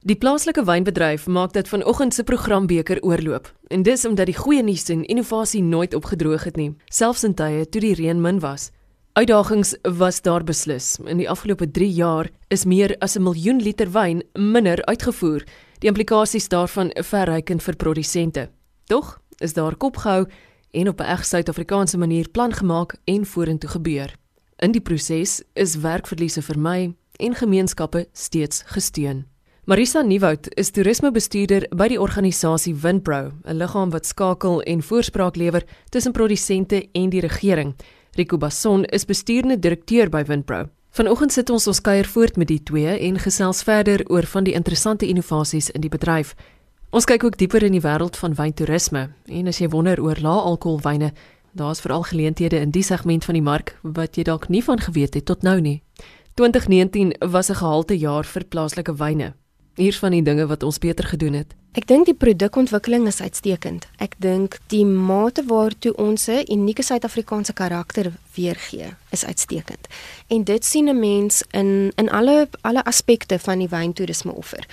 Die plaaslike wynbedryf maak dit vanoggend se programbeker oorloop. En dis omdat die goeie nuus en innovasie nooit opgedroog het nie, selfs in tye toe die reën min was. Uitdagings was daar beslis. In die afgelope 3 jaar is meer as 'n miljoen liter wyn minder uitgevoer. Die implikasies daarvan verrykend vir produsente. Tog is daar kopgehou en op 'n reg Suid-Afrikaanse manier plan gemaak en vorentoe gebeur. In die proses is werkverliese vermy en gemeenskappe steeds gesteun. Marisa Nieuwoud is toerismebestuurder by die organisasie Winpro, 'n liggaam wat skakel en voorspraak lewer tussen produsente en die regering. Rico Basson is bestuurende direkteur by Winpro. Vanoggend sit ons ons kuier voort met die twee en gesels verder oor van die interessante innovasies in die bedryf. Ons kyk ook dieper in die wêreld van wyntoerisme en as jy wonder oor lae-alkoholwyne, daar's veral geleenthede in die segment van die mark wat jy dalk nie van geweet het tot nou nie. 2019 was 'n gehalte jaar vir plaaslike wyne. Hier's van die dinge wat ons beter gedoen het. Ek dink die produkontwikkeling is uitstekend. Ek dink die mate waartoe ons 'n unieke Suid-Afrikaanse karakter weergee is uitstekend. En dit sien 'n mens in in alle alle aspekte van die wyntoerisme offer.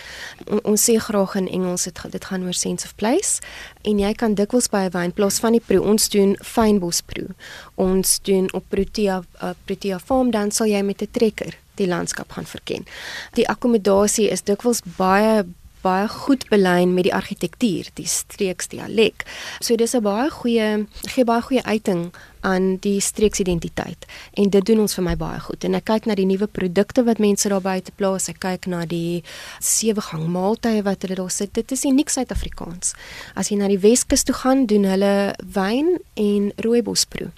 On, ons sê graag in Engels dit dit gaan oor sense of place en jy kan dikwels by 'n wynplaas van die proe ons doen fynbos proe. Ons doen op Protea uh, Protea farm dan sal jy met 'n trekker die landskap gaan verken. Die akkommodasie is dikwels baie baie goed belyn met die argitektuur, die streeksdialek. So dis 'n baie goeie gee baie goeie uiting aan die streeksidentiteit en dit doen ons vir my baie goed. En ek kyk na die nuwe produkte wat mense daar buite plaas. Ek kyk na die sewe gang maaltye wat hulle daar sit. Dit is uniek Suid-Afrikaans. As jy na die Weskus toe gaan, doen hulle wyn en rooibosproe.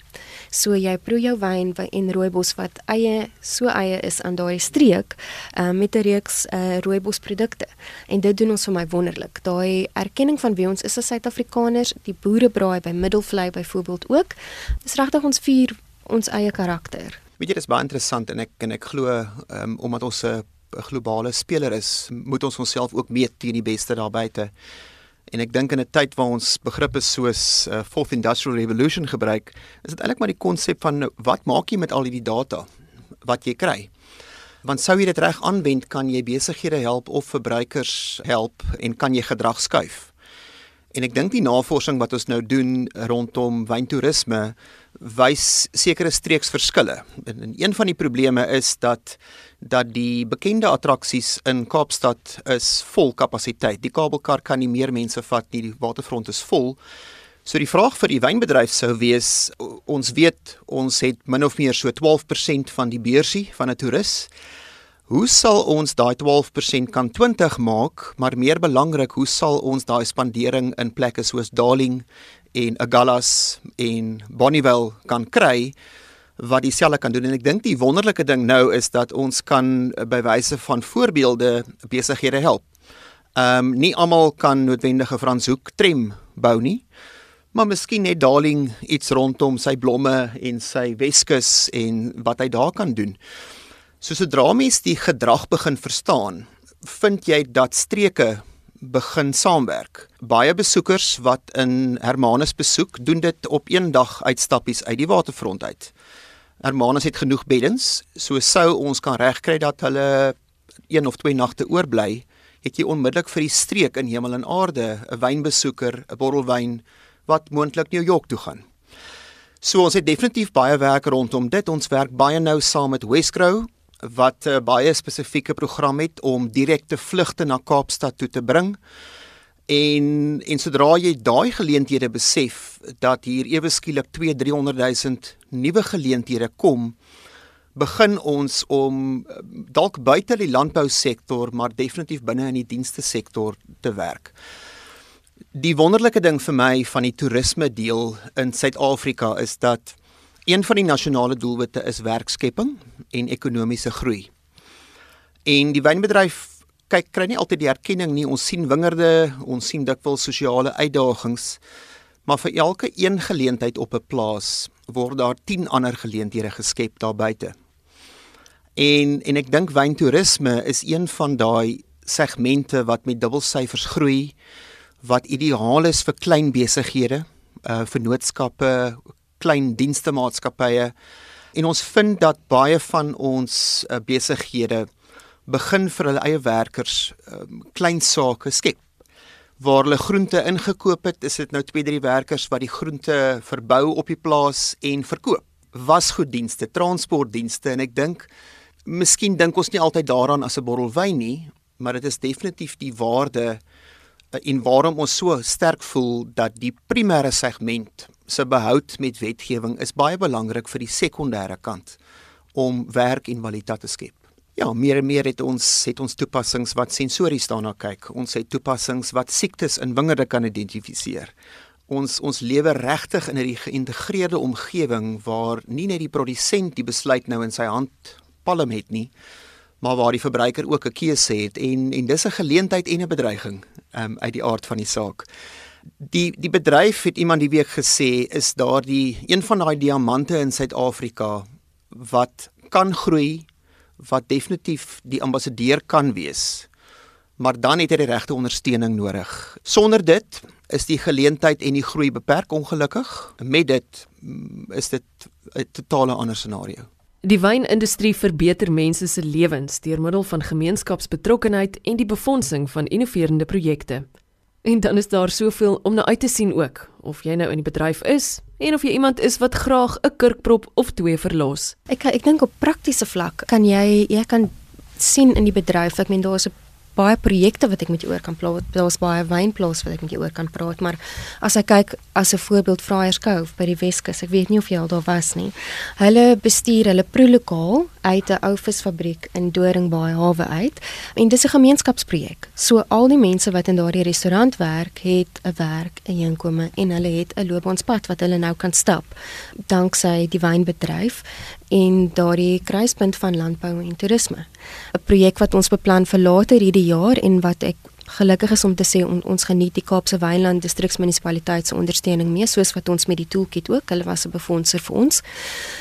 So jy proe jou wyn en rooibos wat eie so eie is aan daai streek uh, met 'n reeks uh, rooibosprodukte. En dit doen ons vir my wonderlik. Daai erkenning van wie ons is as Suid-Afrikaners, die boerebraai by Middelvlei byvoorbeeld ook. Dis regtig ons vier ons eie karakter. Weet jy dis baie interessant en ek en ek glo um, omdat ons 'n globale speler is, moet ons onsself ook meet teen die beste daar buite. En ek dink in 'n tyd waar ons begrippe soos uh, fourth industrial revolution gebruik, is dit eintlik maar die konsep van wat maak jy met al hierdie data wat jy kry? Want sou jy dit reg aanwend, kan jy besighede help of verbruikers help en kan jy gedrag skuif. En ek dink die navorsing wat ons nou doen rondom wyntoerisme wys sekere streeksverskille. En een van die probleme is dat dat die bekende attraksies in Kaapstad is vol kapasiteit. Die kabelkar kan nie meer mense vat nie, die waterfront is vol. So die vraag vir die wynbedryf sou wees ons weet ons het min of meer so 12% van die beursie van 'n toerist. Hoe sal ons daai 12% kan 20 maak, maar meer belangrik, hoe sal ons daai spandering in plekke soos Darling en Agallas en Bonnievale kan kry wat dieselfde kan doen en ek dink die wonderlike ding nou is dat ons kan by wyse van voorbeelde besighede help. Ehm um, nie almal kan noodwendige Franshoek tram bou nie. Maar miskien net Darling iets rondom sy blomme en sy Weskus en wat hy daar kan doen. So sodra mens die gedrag begin verstaan, vind jy dat streke begin saamwerk. Baie besoekers wat in Hermanus besoek, doen dit op een dag uitstappies uit die waterfront uit. Hermanus het genoeg beddens, so sou ons kan regkry dat hulle een of twee nagte oorbly, het jy onmiddellik vir die streek in hemel en aarde 'n wynbesoeker, 'n bottel wyn wat moontlik New York toe gaan. So ons het definitief baie werk rondom dit. Ons werk baie nou saam met Wesgrow wat 'n uh, baie spesifieke program het om direkte vlugte na Kaapstad toe te bring. En en sodra jy daai geleenthede besef dat hier ewe skielik 2-300 000 nuwe geleenthede kom, begin ons om uh, dalk buite die landbousektor, maar definitief binne in die dienste sektor te werk. Die wonderlike ding vir my van die toerisme deel in Suid-Afrika is dat Een van die nasionale doelwitte is werkskepping en ekonomiese groei. En die wynbedryf kyk kry nie altyd die erkenning nie. Ons sien wingerde, ons sien dikwels sosiale uitdagings, maar vir elke een geleentheid op 'n plaas word daar 10 ander geleenthede geskep daar buite. En en ek dink wyntoerisme is een van daai segmente wat met dubbelsyfers groei wat ideaal is vir klein besighede, uh vennootskappe, klein dienstemaatskappye en ons vind dat baie van ons uh, besighede begin vir hulle eie werkers um, klein sake skep waar hulle groente ingekoop het, is dit nou 2-3 werkers wat die groente verbou op die plaas en verkoop. Wasgoeddienste, transportdienste en ek dink miskien dink ons nie altyd daaraan as 'n bottel wyn nie, maar dit is definitief die waarde eh, en waarom ons so sterk voel dat die primêre segment se behoud met wetgewing is baie belangrik vir die sekondêre kant om werk en kwaliteit te skep. Ja, meer en meer het ons het ons toepassings wat sensories daarna kyk. Ons het toepassings wat siektes in wingerde kan identifiseer. Ons ons lewe regtig in 'n geïntegreerde omgewing waar nie net die produsent die besluit nou in sy hand palm het nie, maar waar die verbruiker ook 'n keuse het en en dis 'n geleentheid en 'n bedreiging um, uit die aard van die saak. Die die bedryf het iemand die week gesê is daardie een van daai diamante in Suid-Afrika wat kan groei wat definitief die ambassadeur kan wees. Maar dan het hy die regte ondersteuning nodig. Sonder dit is die geleentheid en die groei beperk ongelukkig. Met dit mm, is dit 'n totale ander scenario. Die wynindustrie verbeter mense se lewens deur middel van gemeenskapsbetrokkenheid en die befondsing van innoverende projekte. En dan is daar soveel om na uit te sien ook, of jy nou in die bedryf is en of jy iemand is wat graag 'n kurkprop of twee verlos. Ek ek dink op praktiese vlak kan jy jy kan sien in die bedryf, ek meen daar's 'n baie projekte wat ek met jou oor kan praat. Daar's baie wynplaas wat ek met jou oor kan praat, maar as ek kyk as 'n voorbeeld Vryerscove by die Weskus, ek weet nie of jy al daar was nie. Hulle bestuur hulle proelokaal uit 'n ou visfabriek in Doringbaai hawe uit en dis 'n gemeenskapsprojek. So al die mense wat in daardie restaurant werk, het 'n werk, 'n inkomste en hulle het 'n loopbaanpad wat hulle nou kan stap danksy die wynbedryf en daardie kruispunt van landbou en toerisme. 'n Projek wat ons beplan vir later hierdie jaar en wat ek gelukkig is om te sê on, ons geniet die Kaapse Wynland Distriksmunisipaliteit se ondersteuning mee soos wat ons met die toolkit ook, hulle was 'n befondser vir ons,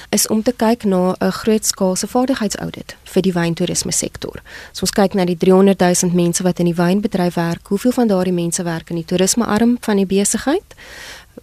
is om te kyk na 'n grootskaalse vaardigheidsaudit vir die wyntoerisme sektor. So ons kyk na die 300 000 mense wat in die wynbedryf werk, hoeveel van daardie mense werk in die toerisme arm van die besigheid?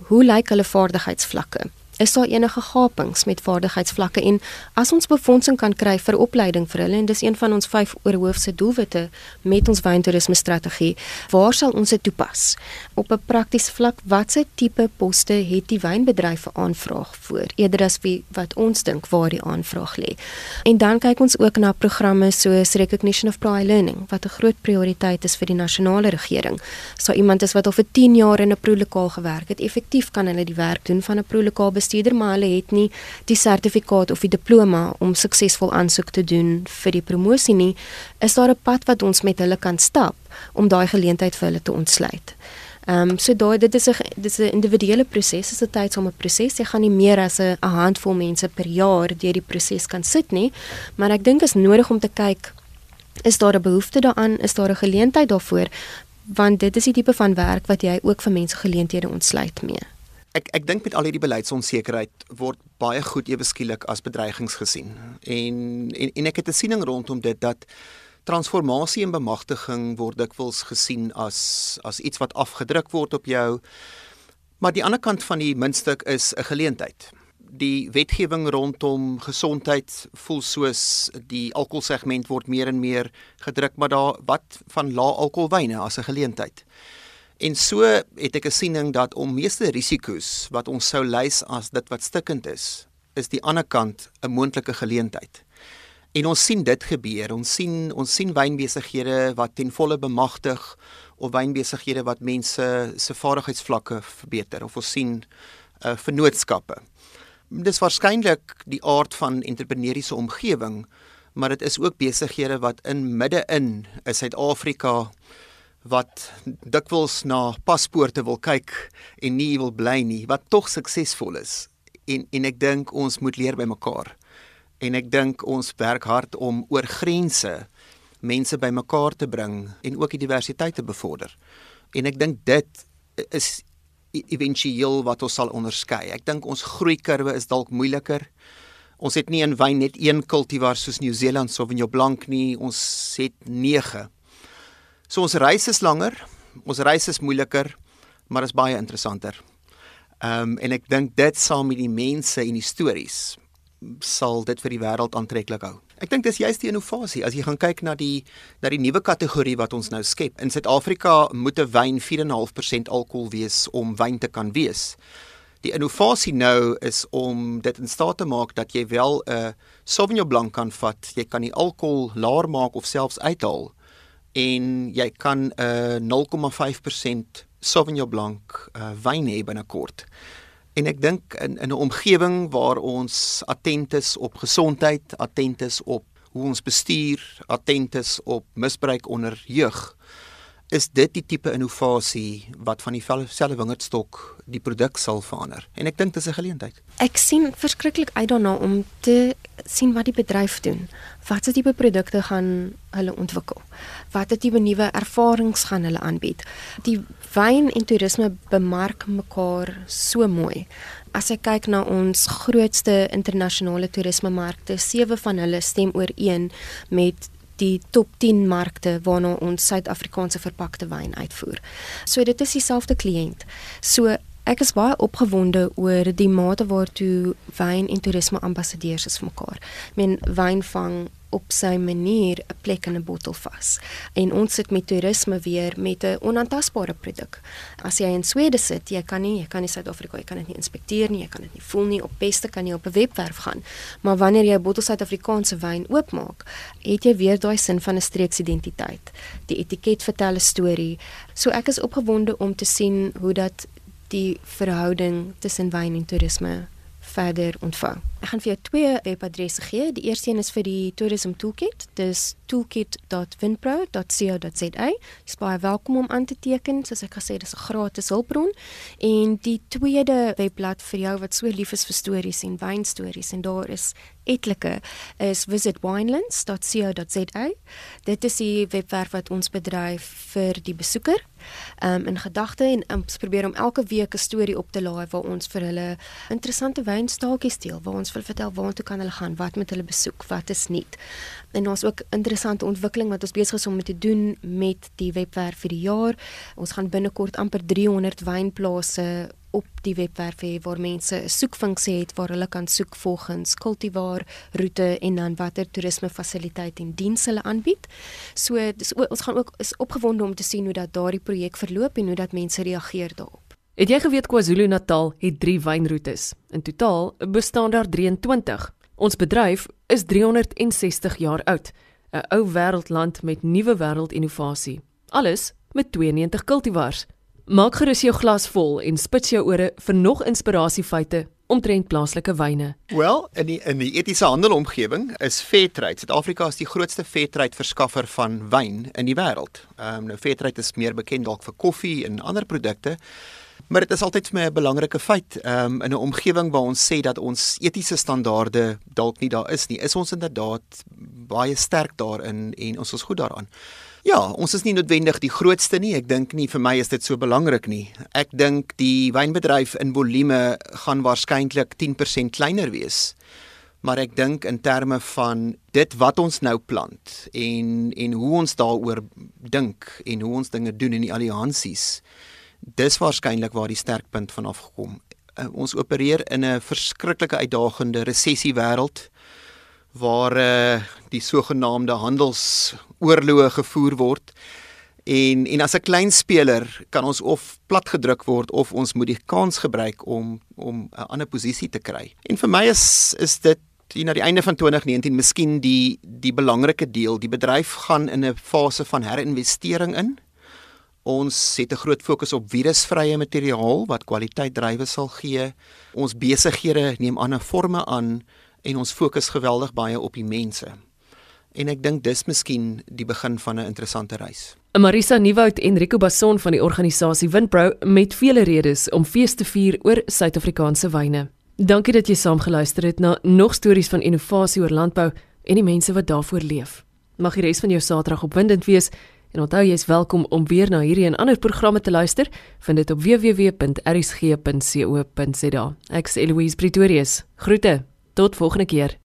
Hoe lyk hulle vaardigheidsvlakke? Is daar enige gapings met vaardigheidsvlakke en as ons befondsing kan kry vir opleiding vir hulle en dis een van ons vyf oorhoofse doelwitte met ons wyntoerisme strategie waar sal ons dit toepas? Op 'n praktiese vlak watse tipe poste het die wynbedryf aanvraag voor? Eerder as wie wat ons dink waar die aanvraag lê. En dan kyk ons ook na programme soos recognition of prior learning wat 'n groot prioriteit is vir die nasionale regering. So iemand is wat al vir 10 jaar in 'n proelokaal gewerk het effektief kan hulle die werk doen van 'n proelokaal bestuurder, maar hulle het nie die sertifikaat of die diploma om suksesvol aansoek te doen vir die promosie nie, is daar 'n pad wat ons met hulle kan stap om daai geleentheid vir hulle te ontsluit. Ehm um, so daai dit is 'n dit is 'n individuele proses, dit is 'n tydsame proses. Jy gaan nie meer as 'n handvol mense per jaar deur die proses kan sit nie, maar ek dink is nodig om te kyk is daar 'n behoefte daaraan, is daar 'n geleentheid daarvoor? Want dit is die tipe van werk wat jy ook vir mense geleenthede ontsluit mee ek ek dink met al hierdie beleidsonsekerheid word baie goed ewe skielik as bedreigings gesien. En en en ek het 'n siening rondom dit dat transformasie en bemagtiging word dikwels gesien as as iets wat afgedruk word op jou. Maar die ander kant van die muntstuk is 'n geleentheid. Die wetgewing rondom gesondheid voel soos die alkoholsegment word meer en meer gedruk, maar daar wat van lae alkoholwyne as 'n geleentheid. En so het ek 'n siening dat om meeste risiko's wat ons sou lys as dit wat stikkend is, is die ander kant 'n moontlike geleentheid. En ons sien dit gebeur. Ons sien ons sien wynbesighede wat ten volle bemagtig of wynbesighede wat mense se vaardigheidsvlakke verbeter of ons sien uh, vennootskappe. Dis waarskynlik die aard van entrepreneursiese omgewing, maar dit is ook besighede wat in midde-in in Suid-Afrika wat dikwels na paspoorte wil kyk en nie wil bly nie, wat tog suksesvol is. En en ek dink ons moet leer by mekaar. En ek dink ons werk hard om oor grense mense bymekaar te bring en ook die diversiteit te bevorder. En ek dink dit is e-, éventueel wat ons sal onderskei. Ek dink ons groeikurwe is dalk moeiliker. Ons het nie in wyn net een kultivar soos New Zealand Sauvignon Blanc nie, ons het 9 So ons reis is langer, ons reis is moeiliker, maar is baie interessanter. Ehm um, en ek dink dit saam met die mense en die stories sal dit vir die wêreld aantreklik hou. Ek dink dis juist die innovasie. As jy gaan kyk na die na die nuwe kategorie wat ons nou skep. In Suid-Afrika moet 'n wyn 4.5% alkohol wees om wyn te kan wees. Die innovasie nou is om dit in staat te maak dat jy wel 'n Sauvignon Blanc kan vat. Jy kan die alkohol laer maak of selfs uithaal en jy kan 'n 0,5% Sauvignon Blanc uh, wyn hê binnekort. En ek dink in in 'n omgewing waar ons attent is op gesondheid, attent is op hoe ons bestuur, attent is op misbruik onder jeug, is dit die tipe innovasie wat van dieselfde wingerdstok die produk sal verander. En ek dink dit is 'n geleentheid. Ek sien verskriklik uit daarna om te sien wat die bedryf doen. Watse tipe produkte gaan hulle ontwikkel? Watter tipe nuwe ervarings gaan hulle aanbied? Die wyn en toerisme bemark mekaar so mooi. As ek kyk na ons grootste internasionale toerismemarkte, sewe van hulle stem ooreen met die top 10 markte waarna ons Suid-Afrikaanse verpakte wyn uitvoer. So dit is dieselfde kliënt. So ek is baie opgewonde oor die mate waartoe wyn en toerisme ambassadeurs is vir mekaar. Ek meen wyn vang op sy manier 'n plek in 'n bottel vas. En ons sit met toerisme weer met 'n onaantastbare produk. As jy in Swede sit, jy kan nie, jy kan nie Suid-Afrika, jy kan dit nie inspekteer nie, jy kan dit nie voel nie. Op beste kan jy op 'n webwerf gaan. Maar wanneer jy 'n bottel Suid-Afrikaanse wyn oopmaak, het jy weer daai sin van 'n streeksidentiteit. Die etiket vertel 'n storie. So ek is opgewonde om te sien hoe dat die verhouding tussen wyn en toerisme verder ontvang. Ek gaan vir jou twee webadresse gee. Die eerste een is vir die Tourism Toolkit. Dis toolkit.winpro.co.za. Jy is baie welkom om aan te teken. Soos ek gesê dis 'n gratis hulpbron. En die tweede webblad vir jou wat so lief is vir stories en wynstories en daar is etlike is visitwinelands.co.za. Dit is die webwerf wat ons bedryf vir die besoeker. Um in gedagte en ons probeer om elke week 'n storie op te laai waar ons vir hulle interessante wynstaaltjies deel, waar ons wil vertel waartoe kan hulle gaan, wat moet hulle besoek, wat is nie. En ons ook interessante ontwikkeling wat ons besig is om te doen met die webwerf vir die jaar. Ons gaan binnekort amper 300 wynplase op die webwerf hê waar mense 'n soekfunksie het waar hulle kan soek volgens kultivar, roete en dan watter toerisme fasiliteite en dienste hulle aanbied. So dis, ons gaan ook is opgewonde om te sien hoe dat daardie projek verloop en hoe dat mense reageer daarop. Het jy geweet KwaZulu-Natal het 3 wynroetes? In totaal bestaan daar 23. Ons bedryf is 360 jaar oud, 'n ou wêreldland met nuwe wêreldinnovasie. Alles met 92 kultivars. Maak gerus jou glas vol en spits jou ore vir nog inspirasiefeite omtrent plaaslike wyne. Wel, in die in die etiese handelomgewing is Fairtrade. Suid-Afrika is die grootste Fairtrade verskaffer van wyn in die wêreld. Ehm um, nou Fairtrade is meer bekend dalk vir koffie en ander produkte. Maar dit is altyd vir my 'n belangrike feit, ehm um, in 'n omgewing waar ons sê dat ons etiese standaarde dalk nie daar is nie, is ons inderdaad baie sterk daarin en ons is goed daaraan. Ja, ons is nie noodwendig die grootste nie. Ek dink nie vir my is dit so belangrik nie. Ek dink die wynbedryf in volume gaan waarskynlik 10% kleiner wees. Maar ek dink in terme van dit wat ons nou plant en en hoe ons daaroor dink en hoe ons dinge doen in die alliansies dis waarskynlik waar die sterkpunt vanaf gekom. Uh, ons opereer in 'n verskriklike uitdagende resessie wêreld waar uh, die sogenaamde handelsoorloë gevoer word. En en as 'n klein speler kan ons of platgedruk word of ons moet die kans gebruik om om 'n ander posisie te kry. En vir my is is dit die na die einde van 2019 miskien die die belangrike deel. Die bedryf gaan in 'n fase van herinvestering in. Ons het 'n groot fokus op virusvrye materiaal wat kwaliteit drywe sal gee. Ons besighede neem ander forme aan en ons fokus geweldig baie op die mense. En ek dink dis miskien die begin van 'n interessante reis. Marisa Nieuwoud en Rico Basson van die organisasie Windpro met vele redes om fees te vier oor Suid-Afrikaanse wyne. Dankie dat jy saamgeluister het na nog stories van innovasie oor landbou en die mense wat daarvoor leef. Mag die res van jou Saterdag opwindend wees. En onthou jy is welkom om weer na hierdie en ander programme te luister. Vind dit op www.rsg.co.za. Ek is Eloise Pretorius. Groete. Tot volgende keer.